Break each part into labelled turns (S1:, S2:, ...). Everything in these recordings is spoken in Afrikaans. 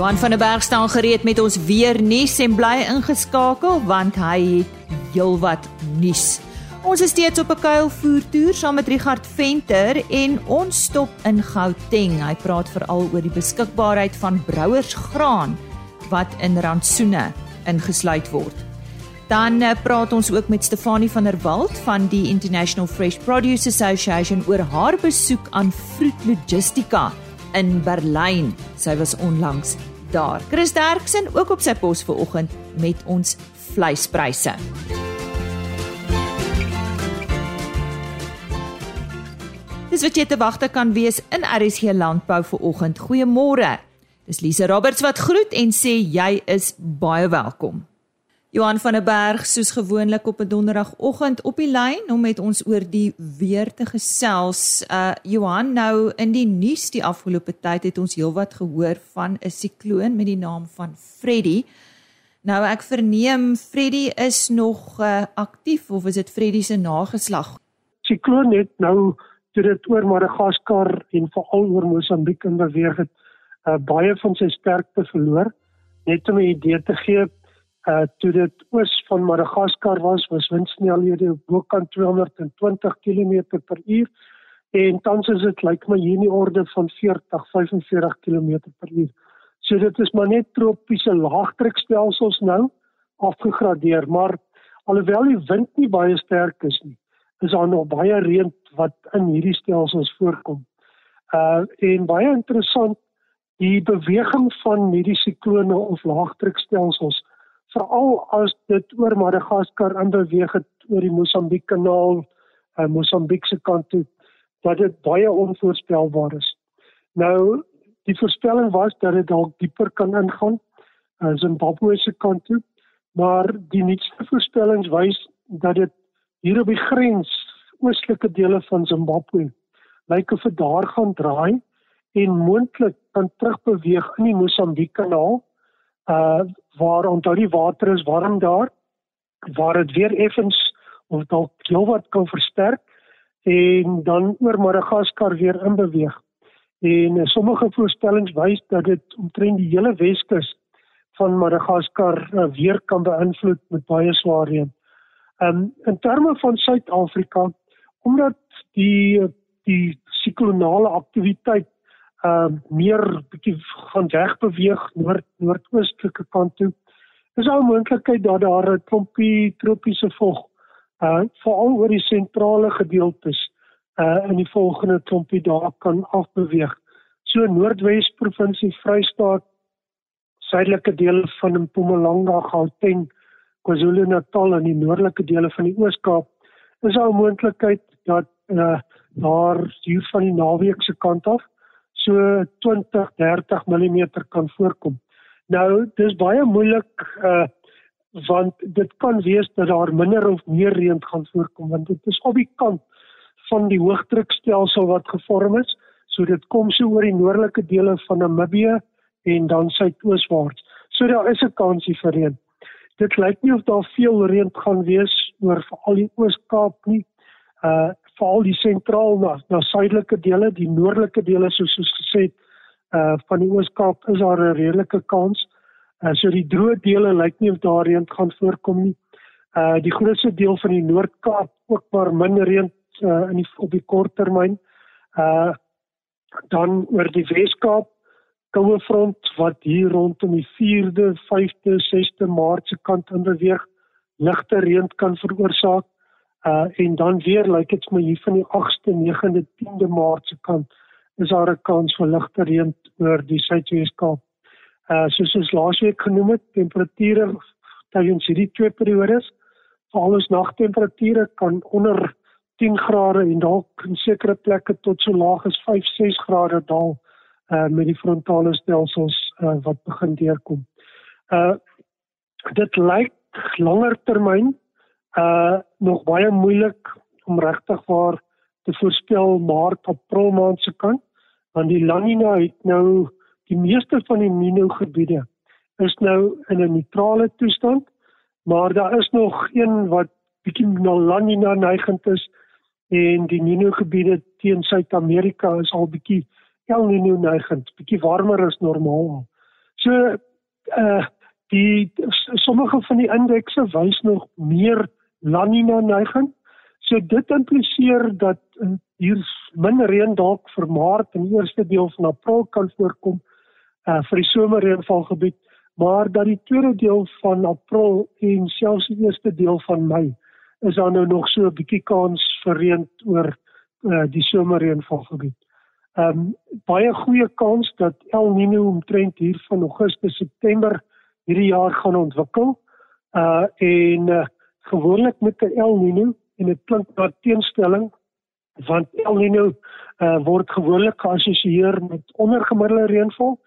S1: Johan van der Berg staan gereed met ons weer nuus en bly ingeskakel want hy het heelwat nuus. Ons is steeds op 'n kuilvoertoer saam met Richard Venter en ons stop in Gauteng. Hy praat veral oor die beskikbaarheid van brouersgraan wat in rantsoene ingesluit word. Dan eh, praat ons ook met Stefanie van der Walt van die International Fresh Produce Association oor haar besoek aan Fruit Logistica in Berlyn. Sy was onlangs daar. Chris Derksen ook op sy pos vir oggend met ons vleispryse. Dis wat jy te wagte kan wees in RSG Landbou vir oggend. Goeiemôre. Dis Lise Roberts wat groet en sê jy is baie welkom. Johan van der Berg soos gewoonlik op 'n donderdagoggend op die lyn om met ons oor die weer te gesels. Uh Johan, nou in die nuus die afgelope tyd het ons heelwat gehoor van 'n sikloon met die naam van Freddy. Nou ek verneem Freddy is nog uh, aktief of is dit Freddy se nageslag?
S2: Sikloon het nou toe dit oor Madagaskar en veral oor Mosambiek in beweeg het, uh, baie van sy sterkte verloor. Net om 'n idee te gee, uh toe dit oos van Madagaskar was was windsnelhede bokant 220 km/h en tans is dit lyk my hier in die orde van 40 45 km/h. So dit is maar net tropiese laagdrukstelsels nou afgegradeer, maar alhoewel die wind nie baie sterk is nie, is daar nog baie reën wat in hierdie stelsels voorkom. Uh en baie interessant die beweging van hierdie siklone of laagdrukstelsels veral as dit oor Madagaskar inbeweeg het oor die Mosambiek kanaal, uh, Mosambiek se kant toe, dat dit baie onvoorspelbaar is. Nou die voorspelling was dat dit dalk dieper kan ingaan, uh, Zimbabwe se kant toe, maar die nuutste voorspellings wys dat dit hier op die grens oostelike dele van Zimbabwe lyk of dit daar gaan draai en moontlik kan terugbeweeg in die Mosambiek kanaal uh waar onthou die water is warm daar waar dit weer effens of dalk heelwat kan versterk en dan oor Madagaskar weer inbeweeg. En uh, sommige voorspellings wys dat dit omtrent die hele Weskus van Madagaskar uh, weer kan beïnvloed met baie swaar reën. Um in terme van Suid-Afrika omdat die die siklonale aktiwiteit uh meer bietjie gaan wegbeweeg noord noordoostelike kant toe. Is al moontlikheid dat daar 'n klompie tropiese vog uh veral oor die sentrale gedeeltes uh in die volgende klompie dae kan afbeweeg. So Noordwes provinsie Vrystaat, suidelike dele van Mpumalanga, Gauteng, KwaZulu-Natal en die noordelike dele van die Oos-Kaap is al moontlikheid dat uh daar hier van die naweek se kant af so 20 30 mm kan voorkom. Nou dis baie moeilik uh want dit kan wees dat daar minder of meer reën gaan voorkom want dit is op die kant van die hoëdrukstelsel wat gevorm is. So dit kom so oor die noordelike dele van Namibië en dan suidooswaarts. So daar is 'n kansie vir reën. Dit lyk nie of daar veel reën gaan wees oor veral die Oos-Kaap nie. Uh veral die sentraal na na suidelike dele, die noordelike dele soos soos gesê uh van die Oos-Kaap is daar 'n redelike kans. Uh so die droë dele lyk nie of daar reën gaan voorkom nie. Uh die grootste deel van die Noord-Kaap ook maar min reën uh in die op die kort termyn. Uh dan oor die Wes-Kaap koue front wat hier rondom die 4de, 5de, 6de Maart se kant in beweeg, ligte reën kan veroorsaak. Uh en dan weer lyk like dit my hier van die 8ste, 9de, 10de Maart se kant is daar 'n kans vir ligte reën oor die Suidwes-Kaap. Uh soos ons laasweek genoem het, temperature tydens hierdie twee periodes, veral ons nagtemperature kan onder 10 grade en dalk in sekere plekke tot so laag as 5, 6 grade daal uh met die frontale stelsels uh wat begin deurkom. Uh dit lyk langer termyn uh nog baie moeilik om regtig waar te voorspel maart april maand se kant want die La Nina het nou die meeste van die Nino gebiede is nou in 'n neutrale toestand maar daar is nog een wat bietjie na La Nina neigend is en die Nino gebiede teen Suid-Amerika is al bietjie El Nino neigend bietjie warmer as normaal. So uh die sommige van die indekse wys nog meer La Nina neiging. So dit impliseer dat uh, hier min reën dalk vir Maart en die eerste deel van April kan voorkom uh vir die somerreënvalgebied, maar dat die tweede deel van April en selfs die eerste deel van Mei is daar nou nog so 'n bietjie kans vir reën oor uh die somerreënvalgebied. Ehm um, baie goeie kans dat El Niño omtrent hier van Augustus September hierdie jaar gaan ontwikkel. Uh en uh, gewoonlik met 'n El Niño en dit klink na teenstelling want El Niño uh word gewoonlik geassosieer met ondergemiddelde reënval,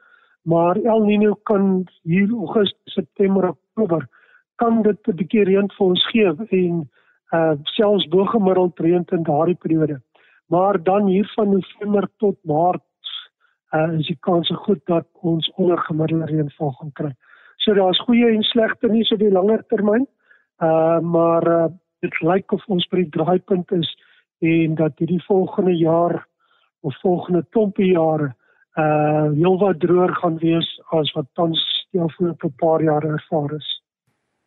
S2: maar El Niño kan hier Augustus September Oktober kan dit 'n bietjie reën vir ons gee en uh selfs bo gemiddeld reën in daardie periode maar dan hier van November tot Maart uh, is die kans goed dat ons ondergemiddelde reënval gaan kry. So daar's goeie en slegte nuus op die langer termyn. Uh maar uh, dit lyk of ons by die draaipunt is en dat hierdie volgende jaar of volgende klompie jare uh heelwat droër gaan wees as wat tans die afgelope paar jare ervaar is.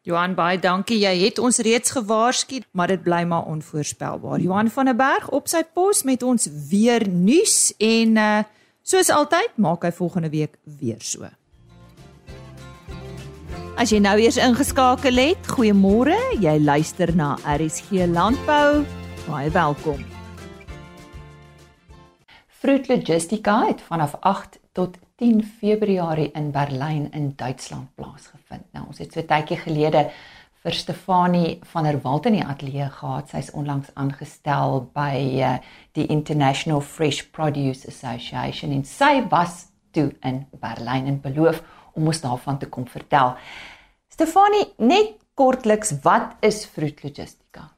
S1: Johan baie dankie. Jy het ons reeds gewaarsku, maar dit bly maar onvoorspelbaar. Johan van der Berg op sy pos met ons weer nuus en uh soos altyd maak hy volgende week weer so. As jy nou eers ingeskakel het, goeiemôre. Jy luister na RSG Landbou. Baie welkom.
S3: Fruit Logistica het vanaf 8 tot 10 Februarie in Berlyn in Duitsland plaasgevind. Nou ons het so tydjie gelede vir Stefanie van der Walt in die ateljee gehad. Sy's onlangs aangestel by uh, die International Fresh Produce Association en sy was toe in Berlyn en beloof om ons daarvan te kom vertel. Stefanie, net kortliks, wat is Fruit Logistica?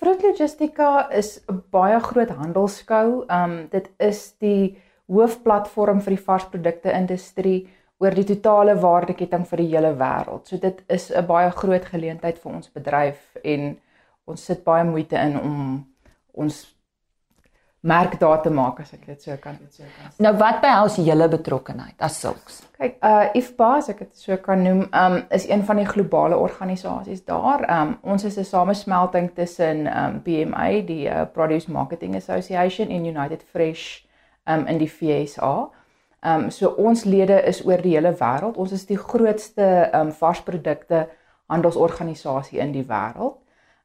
S4: Fruit Logistica is 'n baie groot handelskou. Um dit is die hoofplatform vir die varsprodukte industrie oor die totale waardeketting vir die hele wêreld. So dit is 'n baie groot geleentheid vir ons bedryf en ons sit baie moeite in om ons merk daar te maak as ek dit so kan dit so kan.
S3: Nou wat behels julle betrokkeheid as sulks?
S4: Kyk, uh IFPA as ek dit so kan noem, um is een van die globale organisasies daar. Um ons is 'n samesmelting tussen um PMA, die uh, Produce Marketing Association en United Fresh um, in die FSA. Um, so ons lede is oor die hele wêreld. Ons is die grootste um, varsprodukte handelsorganisasie in die wêreld.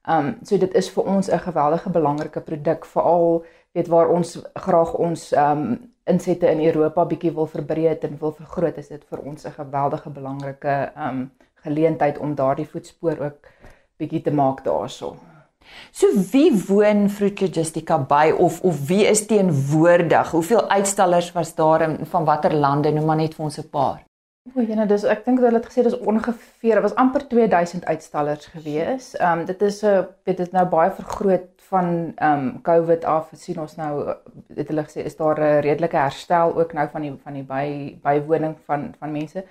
S4: Um, so dit is vir ons 'n geweldige belangrike produk veral weet waar ons graag ons ehm um, insette in Europa bietjie wil verbreek en wil vergroot is dit vir ons 'n geweldige belangrike ehm um, geleentheid om daardie voetspoor ook bietjie te maak daaroor.
S3: So wie woon Fruit Logistica by of of wie is teenwoordig? Hoeveel uitstallers was daar in van watter lande? Noem maar net vir ons 'n paar.
S4: O, jene, dis ek dink hulle het gesê dis ongeveer, dit was amper 2000 uitstallers gewees. Ehm um, dit is 'n uh, weet dit nou baie vergroot van ehm um, COVID af. sien ons nou het hulle gesê is daar 'n redelike herstel ook nou van die van die by bywoning van van mense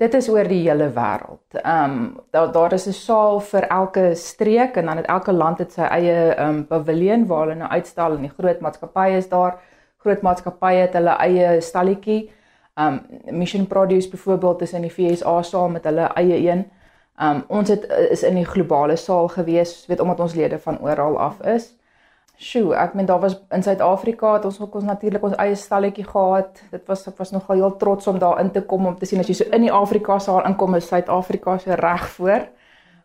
S4: dit is oor die hele wêreld. Ehm um, daar daar is 'n saal vir elke streek en dan het elke land het sy eie ehm um, paviljoen waar hulle nou uitstal en die groot maatskappye is daar. Groot maatskappye het hulle eie stalletjie. Um, Mission Produce byvoorbeeld is in die FSA saal met hulle eie een. Um, ons het is in die globale saal gewees, weet omdat ons lede van oral af is. Sjoe, ek meen daar was in Suid-Afrika het ons ook ons natuurlik ons eie stalletjie gehad. Dit was ek was nogal heel trots om daar in te kom om te sien as jy so in die Afrika saal inkom is Suid-Afrika se reg voor.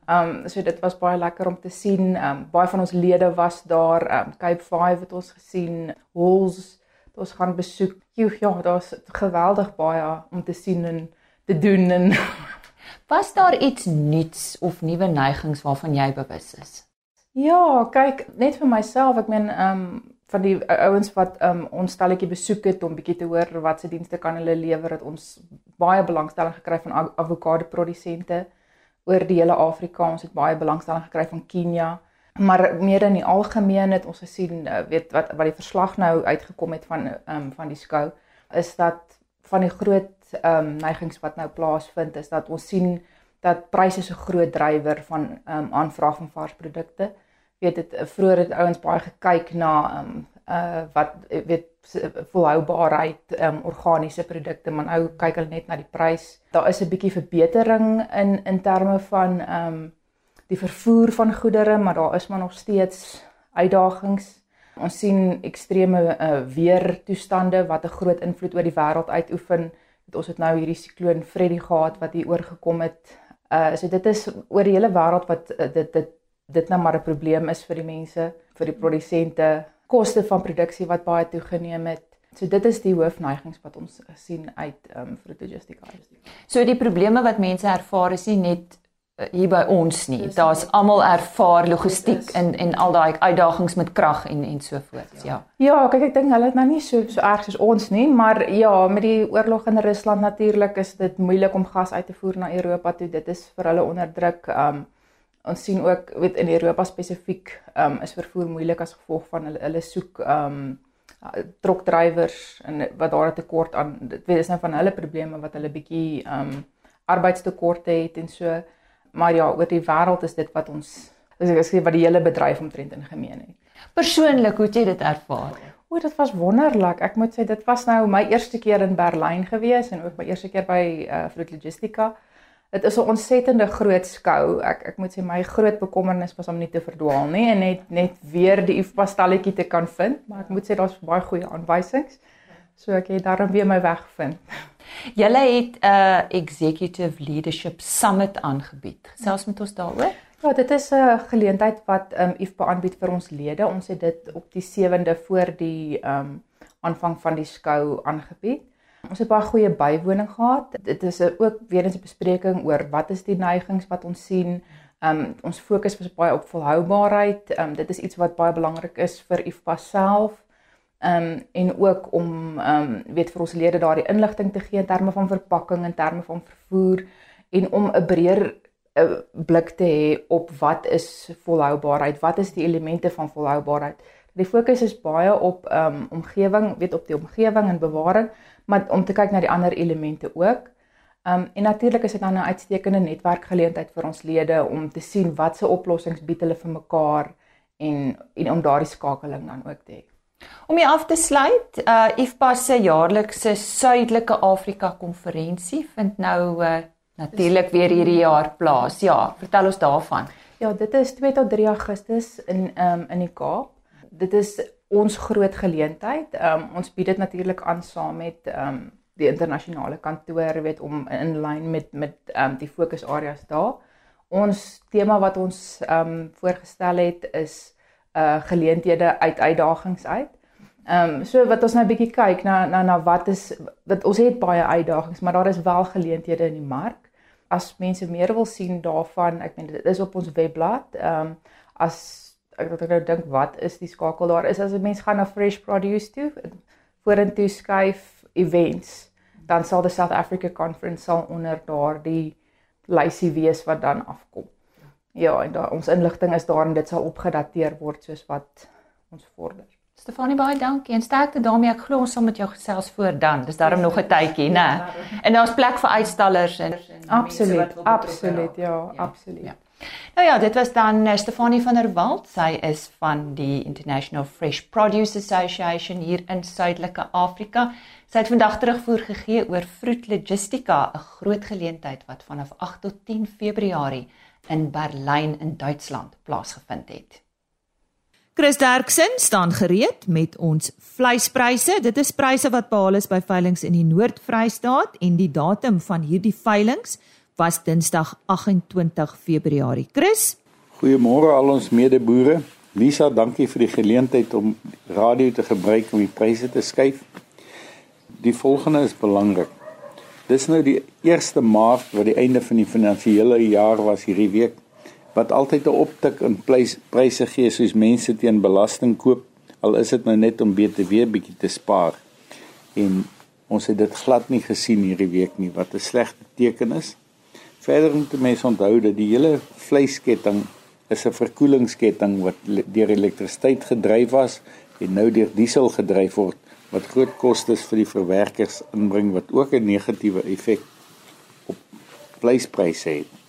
S4: Um, so dit was baie lekker om te sien. Um, baie van ons lede was daar. Um, Cape 5 het ons gesien. Halls ons gaan besoek. Joe, ja, daar's geweldig baie om te sien en te doen en
S3: was daar iets nuuts of nuwe neigings waarvan jy bewus is?
S4: Ja, kyk, net vir myself, ek meen ehm um, van die ouens wat ehm um, ons stalletjie besoek het om bietjie te hoor wat se dienste kan hulle lewer, het ons baie belangstelling gekry van avokado produsente oor die hele Afrika. Ons het baie belangstelling gekry van Kenia. Maar meer in die algemeen het ons gesien, uh, weet wat wat die verslag nou uitgekom het van ehm um, van die skou is dat van die groot ehm um, neigings wat nou plaasvind is dat ons sien dat pryse so groot drywer van ehm um, aanvraag van varsprodukte weet dit vroeër het ouens baie gekyk na um uh wat weet volhoubaarheid um organiese produkte maar nou kyk hulle net na die prys. Daar is 'n bietjie verbetering in in terme van um die vervoer van goedere, maar daar is maar nog steeds uitdagings. Ons sien ekstreme uh, weer toestande wat 'n groot invloed oor die wêreld uitoefen. Ons het nou hierdie sikloon Freddy gehad wat hier oorgekom het. Uh so dit is oor die hele wêreld wat uh, dit dit dit nou maar 'n probleem is vir die mense, vir die produsente, koste van produksie wat baie toegeneem het. So dit is die hoofneigings wat ons sien uit ehm um, vir logistiek.
S3: So die probleme wat mense ervaar is nie net Eh, hier by ons nie. Daar's almal ervaar logistiek en en al daai uitdagings met krag en en so voort. Ja.
S4: Ja, kyk ek dink hulle het nou nie so so erg soos ons nie, maar ja, met die oorlog in Rusland natuurlik is dit moeilik om gas uit te voer na Europa toe. Dit is vir hulle onder druk. Um ons sien ook weet in Europa spesifiek um is vervoer moeilik as gevolg van hulle hulle soek um trokdrywers en wat daar 'n tekort aan dit weet is nou van hulle probleme wat hulle bietjie um arbeidstekorte het en so maar ja, oor die wêreld is dit wat ons as ek sê wat die hele bedryf omtrent in gemeen het.
S3: Persoonlik, hoe het jy dit ervaar?
S4: O, dit was wonderlik. Ek moet sê dit was nou my eerste keer in Berlyn gewees en ook my eerste keer by uh, Fruit Logistica. Dit is 'n ontsettende groot skou. Ek ek moet sê my groot bekommernis was om nie te verdwaal nie en net net weer die IFPA stalletjie te kan vind, maar ek moet sê daar's baie goeie aanwysings. So ek het daarom weer my weg gevind.
S3: Julle het 'n uh, executive leadership summit aangebied. Gesels met ons daaroor.
S4: Ja, dit is 'n geleentheid wat um IFPA aanbied vir ons lede. Ons het dit op die 7de voor die um aanvang van die skou aangebied. Ons het baie goeie bywoning gehad. Dit is ook weer eens 'n bespreking oor wat is die neigings wat ons sien. Um ons fokus was baie op volhoubaarheid. Um dit is iets wat baie belangrik is vir IFPA self ehm um, en ook om ehm um, weet vir ons lede daardie inligting te gee in terme van verpakking en terme van vervoer en om 'n breër eh, blik te hê op wat is volhoubaarheid, wat is die elemente van volhoubaarheid. Die fokus is baie op ehm um, omgewing, weet op die omgewing en bewaring, maar om te kyk na die ander elemente ook. Ehm um, en natuurlik is dit dan 'n uitstekende netwerkgeleentheid vir ons lede om te sien watse oplossings bied hulle vir mekaar en en om daardie skakeling dan ook te hê.
S3: Om hier af te sluit, uh IFPA se jaarlikse Suidelike Afrika konferensie vind nou uh natuurlik weer hierdie jaar plaas. Ja, vertel ons daarvan.
S4: Ja, dit is 2 tot 3 Augustus in um in die Kaap. Dit is ons groot geleentheid. Um ons bied dit natuurlik aan saam met um die internasionale kantoor weet om in lyn met met um die fokusareas daar. Ons tema wat ons um voorgestel het is uh geleenthede uit uitdagings uit. Ehm um, so wat ons nou 'n bietjie kyk na na na wat is wat ons het baie uitdagings, maar daar is wel geleenthede in die mark. As mense meer wil sien daarvan, ek meen dit is op ons webblad. Ehm um, as ek wat ek nou dink wat is die skakel daar is as 'n mens gaan na Fresh Produce toe, vorentoe skuif events, dan sal die South Africa Conference sal onder daardie lysie wees wat dan afkom. Ja, en daar ons inligting is daar en dit sal opgedateer word soos wat ons vorder.
S3: Stefanie baie dankie en sterkte daarmee. Ek glo ons sal met jou gesels voor dan. Dis daarom nog 'n tydjie, né? En daar's plek vir uitstallers en
S4: absoluut, absoluut, ja, ja, absoluut. Ja.
S3: Nou ja, dit was dan eh, Stefanie van der Walt. Sy is van die International Fresh Produce Association hier in Suidelike Afrika. Sy het vandag terugvoer gegee oor Fruit Logistica, 'n groot geleentheid wat vanaf 8 tot 10 Februarie in Berlyn in Duitsland plaasgevind het.
S1: Chris Derksen staan gereed met ons vleispryse. Dit is pryse wat behaal is by veilinge in die Noord-Vrystaat en die datum van hierdie veilinge was Dinsdag 28 Februarie. Chris,
S5: goeiemôre al ons medeboere. Lisa, dankie vir die geleentheid om radio te gebruik om die pryse te skuif. Die volgende is belangrik. Dis nou die 1 Maart wat die einde van die finansiële jaar was hierdie week wat altyd 'n optik in pryse gee soos mense teen belasting koop al is dit nou net om BTW bietjie te spaar. En ons het dit glad nie gesien hierdie week nie wat 'n slegte teken is. Verder moet mense onthou dat die hele vleisketting is 'n verkoelingsketting wat deur elektrisiteit gedryf was en nou deur diesel gedryf word wat groot kostes vir die verwerkers inbring wat ook 'n negatiewe effek op vleispryse het.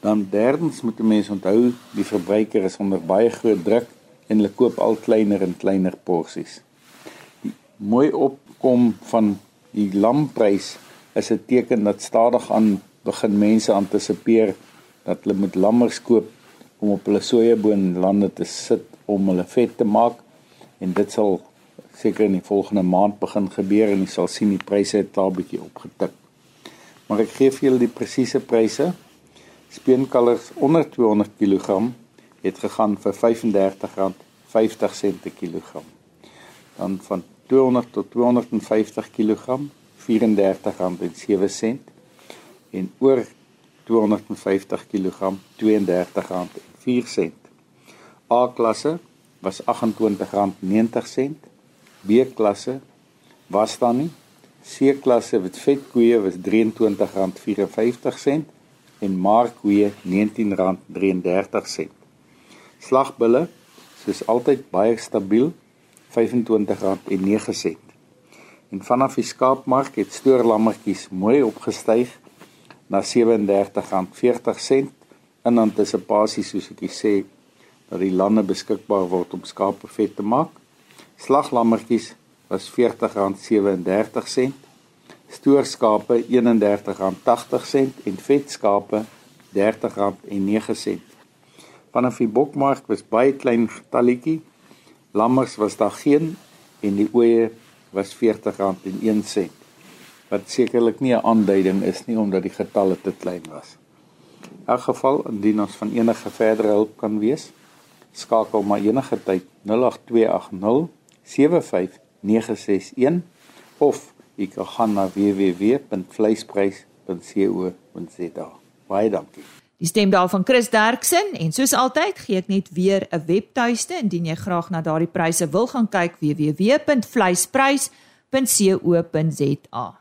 S5: Dan derdens moet mense onthou die verbruiker is onder baie groot druk en hulle koop al kleiner en kleiner porsies. Die mooi opkom van die lamprys is 'n teken dat stadig aan begin mense antisipeer dat hulle met lammers koop om op hulle sojaboonlande te sit om hulle vet te maak en dit sal seker in die volgende maand begin gebeur en jy sal sien die pryse het daar bietjie opgetik. Maar ek gee vir julle die presiese pryse. Speenkalvers onder 200 kg het gegaan vir R35.50 per kilogram. Dan van 200 tot 250 kg R34.07 en oor 250 kg R32.04. A klasse was R28.90. B klasse was dan nie. C klasse met vetkoeie was R23.54 en markkoeie R19.33. Slagbulle soos altyd baie stabiel R25.09. En vanaf die skaapmark het stoorlammetjies mooi opgestyg na R37.40 in antisipasie soos ek sê dat die lande beskikbaar word om skape vet te maak. Slaglammetjies was R40.37 stoorskape R31.80 en vetskape R30.09. Vanaf die bokmark was baie klein getalletjie. Lammers was daar geen en die ooe was R40.01 wat sekerlik nie 'n aanduiding is nie omdat die getalle te klein was. In elk geval indien ons van enige verdere hulp kan wees, skakel maar enige tyd 08280 75961 of jy kan gaan na www.vleisprys.co.za. Baie dankie.
S1: Die stem daarvan Chris Derksen en soos altyd gee ek net weer 'n webtuiste indien jy graag na daardie pryse wil gaan kyk www.vleisprys.co.za.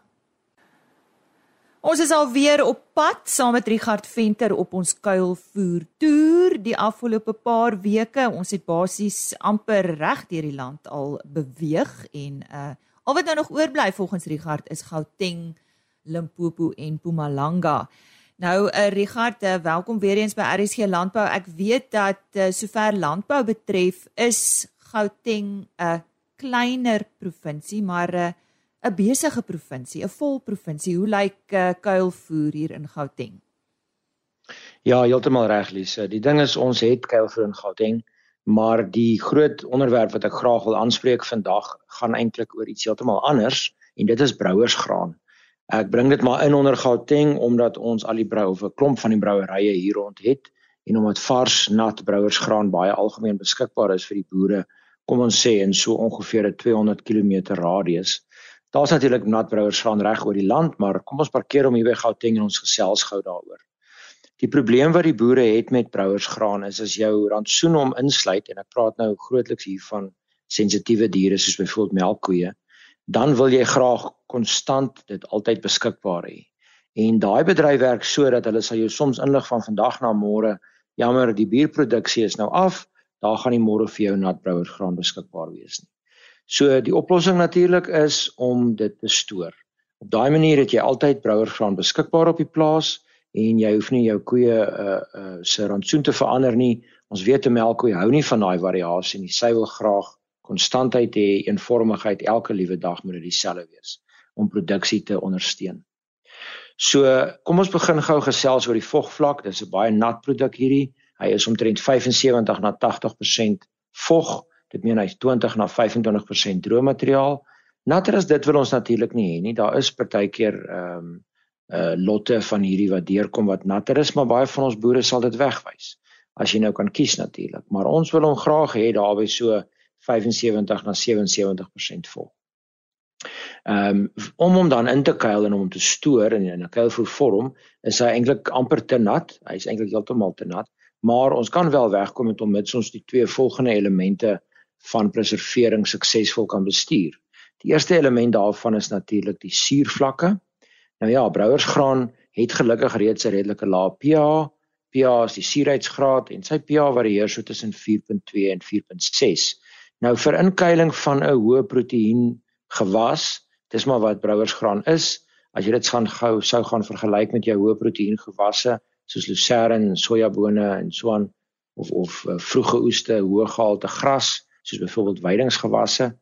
S1: Ons is al weer op pad saam met Richard Venter op ons kuilvoer toer die afgelope paar weke. Ons het basies amper reg deur die land al beweeg en uh al wat nou nog oorbly volgens Richard is Gauteng, Limpopo en Mpumalanga. Nou uh, Richard, uh, welkom weer eens by RSG Landbou. Ek weet dat uh, sover landbou betref is Gauteng 'n uh, kleiner provinsie, maar 'n uh, 'n besige provinsie, 'n vol provinsie. Hoe lyk uh, kuilvoer hier in Gauteng?
S6: Ja, heeltemal reg, Lise. Die ding is ons het kuilvoer in Gauteng, maar die groot onderwerp wat ek graag wil aanspreek vandag gaan eintlik oor iets heeltemal anders en dit is brouersgraan. Ek bring dit maar in onder Gauteng omdat ons al die brou of 'n klomp van die brouerye hier rond het en omdat vars nat brouersgraan baie algemeen beskikbaar is vir die boere, kom ons sê in so ongeveer 'n 200 km radius. Daar's natuurlik nat brouersgraan reg oor die land, maar kom ons parkeer om hier by Gauteng en ons gesels gou daaroor. Die probleem wat die boere het met brouersgraan is as jou rantsoen hom insluit en ek praat nou grootliks hier van sensitiewe diere soos byvoorbeeld melkkoeie dan wil jy graag konstant dit altyd beskikbaar hê. En daai bedryf werk sodat hulle sal jou soms inlig van vandag na môre, jammer, die bierproduksie is nou af, daar gaan nie môre vir jou natbrouersgraan beskikbaar wees nie. So die oplossing natuurlik is om dit te stoor. Op daai manier het jy altyd brouersgraan beskikbaar op die plaas en jy hoef nie jou koeie uh uh se rantsoen te verander nie. Ons weet 'n melkkoe hou nie van daai variasie nie. Sy wil graag konstantheid hê, eenvormigheid elke liewe dag moet dit dieselfde wees om produksie te ondersteun. So, kom ons begin gou gesels oor die vogvlak. Dis 'n baie nat produk hierdie. Hy is omtrent 75 na 80% vog. Dit meen hy's 20 na 25% droë materiaal. Natter as dit wil ons natuurlik nie hê nie. Daar is partykeer ehm um, uh lotte van hierdie wat deurkom wat natter is, maar baie van ons boere sal dit wegwys. As jy nou kan kies natuurlik, maar ons wil hom graag hê daarby so 75 na 77% vol. Ehm um, om hom dan in te kuil en om te stoor in 'n kuilvoer vorm is hy eintlik amper te nat. Hy's eintlik heeltemal te nat, maar ons kan wel wegkom met hom mits ons die twee volgende elemente van preservering suksesvol kan bestuur. Die eerste element daarvan is natuurlik die suurvlakke. Nou ja, brouersgraan het gelukkig reeds 'n redelike lae pH. pH is die suurheidsgraad en sy pH varieer so tussen 4.2 en 4.6. Nou vir inkuiling van 'n hoë proteïen gewas, dis maar wat brouersgraan is. As jy dit gaan gou sou gaan vergelyk met jou hoë proteïen gewasse soos lucerne en sojabone en so aan, of of uh, vroeë oeste, hoë gehalte gras soos byvoorbeeld weidingsgewasse.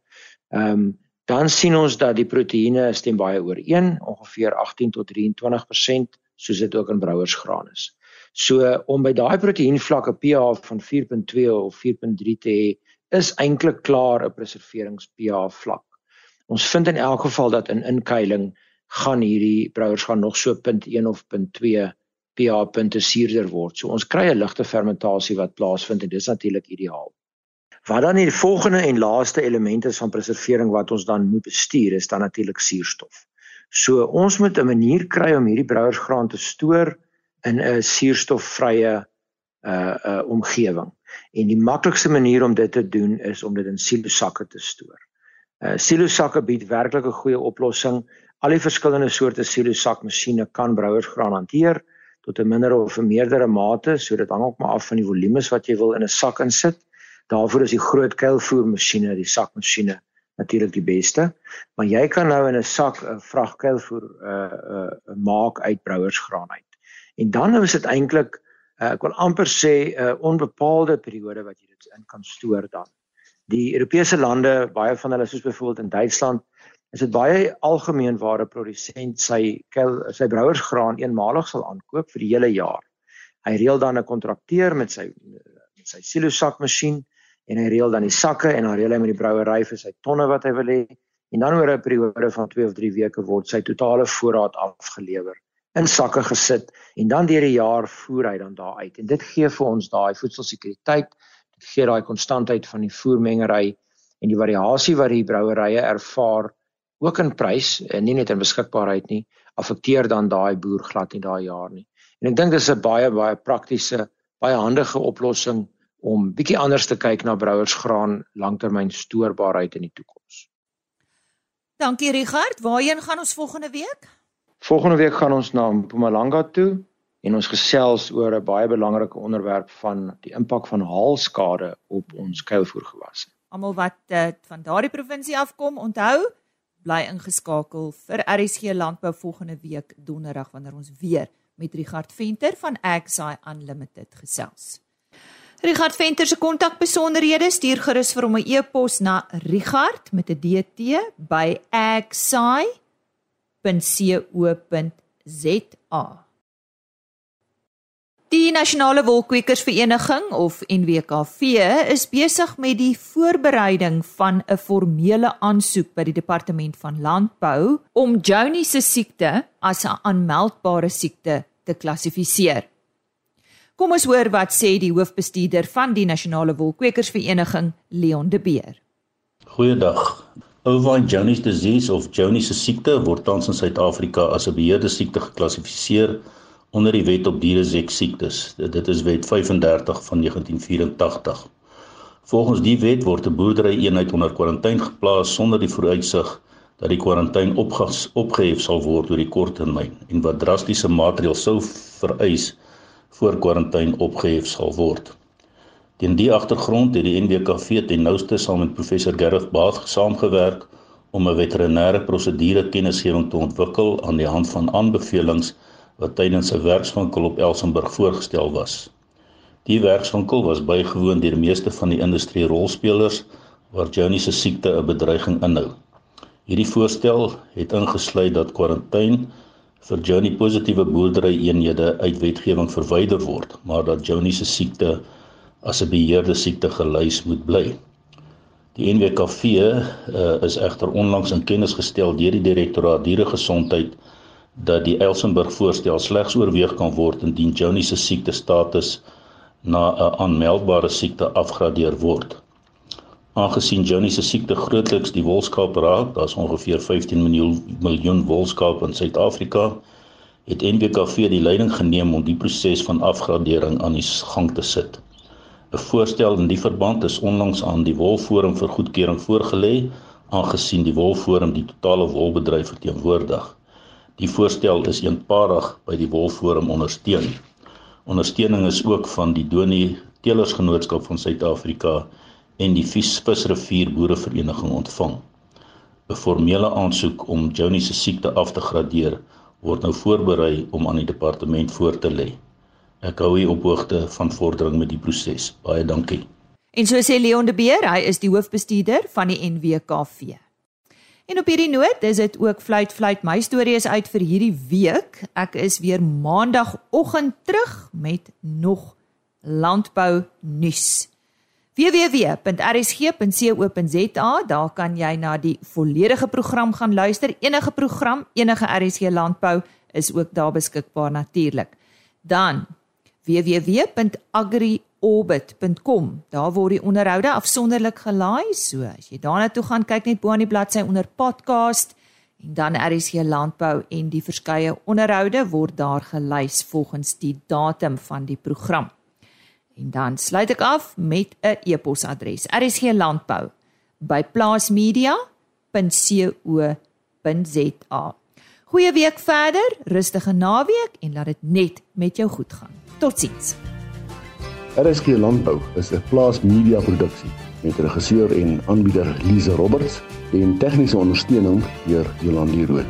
S6: Ehm um, dan sien ons dat die proteïene stem baie ooreen, ongeveer 18 tot 23% soos dit ook in brouersgraan is. So om by daai proteïenvlakke pH van 4.2 of 4.3 te hê, is eintlik klaar 'n preserverings pH vlak. Ons vind in elk geval dat in inkeiling gaan hierdie brouers gaan nog so 0.1 of 0.2 pH punte suurder word. So ons kry 'n ligte fermentasie wat plaasvind en dis natuurlik ideaal. Wat dan die volgende en laaste element is van preservering wat ons dan moet bestuur is dan natuurlik suurstof. So ons moet 'n manier kry om hierdie brouersgraan te stoor in 'n suurstofvrye uh uh omgewing. En die maklikste manier om dit te doen is om dit in silosakke te stoor. Uh silosakke bied werklik 'n goeie oplossing. Al die verskillende soorte silosakmasjiene kan brouersgraan hanteer tot 'n minder of 'n meerdere mate, so dit hang ook maar af van die volumes wat jy wil in 'n sak insit. Daarvoor is die groot kuilvoermasjiene, die sakmasjiene natuurlik die beste. Maar jy kan nou in 'n sak 'n vrag kuilvoer uh uh maak uit brouersgraan uit. En dan is dit eintlik uh, ek wil amper sê 'n uh, onbepaalde periode wat jy dit in kan stoor dan. Die Europese lande, baie van hulle soos byvoorbeeld in Duitsland, is dit baie algemeen waar 'n produsent sy kuil sy brouersgraan eenmalig sal aankoop vir die hele jaar. Hy reël dan 'n kontrakteur met sy met sy silosakmasjien en hy reël dan die sakke en dan reël hy met die brouery vir sy tonne wat hy wil hê. En dan oor 'n periode van 2 of 3 weke word sy totale voorraad afgelewer in sakke gesit en dan deur die jaar voer hy dan daar uit. En dit gee vir ons daai voedselsekuriteit dit gee daai konstantheid van die voermengery en die variasie wat die brouerye ervaar ook in prys en nie net in beskikbaarheid nie affekteer dan daai boer glad nie daai jaar nie. En ek dink dis 'n baie baie praktiese baie handige oplossing om bietjie anders te kyk na brouersgraan langtermyn stoorbaarheid in die toekoms.
S1: Dankie Richard. Waarheen gaan ons volgende week?
S6: Volgende week gaan ons na Mpumalanga toe en ons gesels oor 'n baie belangrike onderwerp van die impak van haalskade op ons kuilvoergewasse.
S1: Almal wat uh, van daardie provinsie afkom, onthou, bly ingeskakel vir RSG Landbou volgende week donderdag wanneer ons weer met Richard Venter van Agsai Unlimited gesels. Richard Venter se kontakbesonderhede stuur gerus vir hom 'n e-pos na richard met 'n dt by agsai.co.za. Die Nasionale Wolkwekersvereniging of NWKV is besig met die voorbereiding van 'n formele aansoek by die Departement van Landbou om Johnny se siekte as 'n aanmeldbare siekte te klassifiseer. Kom ons hoor wat sê die hoofbestuurder van die Nasionale Wolkwekersvereniging, Leon de Beer.
S7: Goeiedag. Ovine Jones disease of Jones se siekte word tans in Suid-Afrika as 'n beheerde siekte geklassifiseer onder die Wet op Dieresiek siektes. Dit is Wet 35 van 1984. Volgens die wet word 'n boerdery eenheid onder kwarantyne geplaas sonder die vooruitsig dat die kwarantyne opgehef sal word oor die kort termyn en wat drastiese maatreëls sou vereis voor kwarantyne opgehef sal word. Teen die agtergrond het die NWKV ten nouste saam met professor Gerard Baas saamgewerk om 'n veterinêre prosedure kennisgewing te ontwikkel aan die hand van aanbevelings wat tydens 'n werkswinkel op Elsenburg voorgestel was. Die werkswinkel was bygewoon deur meeste van die industrie rolspelers waar Johnny se siekte 'n bedreiging inhou. Hierdie voorstel het ingesluit dat kwarantyne vir Johnny positiewe boerdery eenhede uit wetgewing verwyder word, maar dat Johnny se siekte as 'n beheerde siekte gelys moet bly. Die NWKV uh, eh, is egter onlangs in kennis gestel deur die Direktoraat Dieregesondheid dat die Elsenburg voorstel slegs oorweeg kan word indien Johnny se siekte status na 'n aanmeldbare siekte afgradeer word. Aangesien Johnny se siekte grootliks die wolskaap raak, daar's ongeveer 15 miljoen miljoen wolskaap in Suid-Afrika, het NWKV die leiding geneem om die proses van afgradering aan die gang te sit. 'n Voorstel in die verband is onlangs aan die Wolforum vir goedkeuring voorgelê, aangesien die Wolforum die totale wolbedryf verteenwoordig. Die voorstel is eenparig by die Wolforum ondersteun. Ondersteuning is ook van die Doni Telersgenootskap van Suid-Afrika en die Visvisrivier Boerevereniging ontvang. 'n Formele aansoek om Johnny se siekte af te gradeer word nou voorberei om aan die departement voor te lê. Ek hou u op hoogte van vordering met die proses. Baie dankie.
S1: En so sê Leon de Beer, hy is die hoofbestuurder van die NWKV. En op hierdie noot is dit ook fluit fluit my storie is uit vir hierdie week. Ek is weer maandagooggend terug met nog landbou nuus www.rsg.co.za daar kan jy na die volledige program gaan luister. Enige program enige RSG landbou is ook daar beskikbaar natuurlik. Dan www.agriorbit.com daar word die onderhoude afsonderlik gelaai. So as jy daarna toe gaan kyk net bo aan die bladsy onder podcast en dan RSG landbou en die verskeie onderhoude word daar gelys volgens die datum van die program En dan sluit ek af met 'n e-posadres: rsglandbou@plaasmedia.co.za. Goeie week verder, rustige naweek en laat dit net met jou goed gaan. Totsiens.
S8: RSG Landbou is 'n plaasmedia produksie met regisseur en aanbieder Lize Roberts en tegniese ondersteuning deur Jolande Rooi.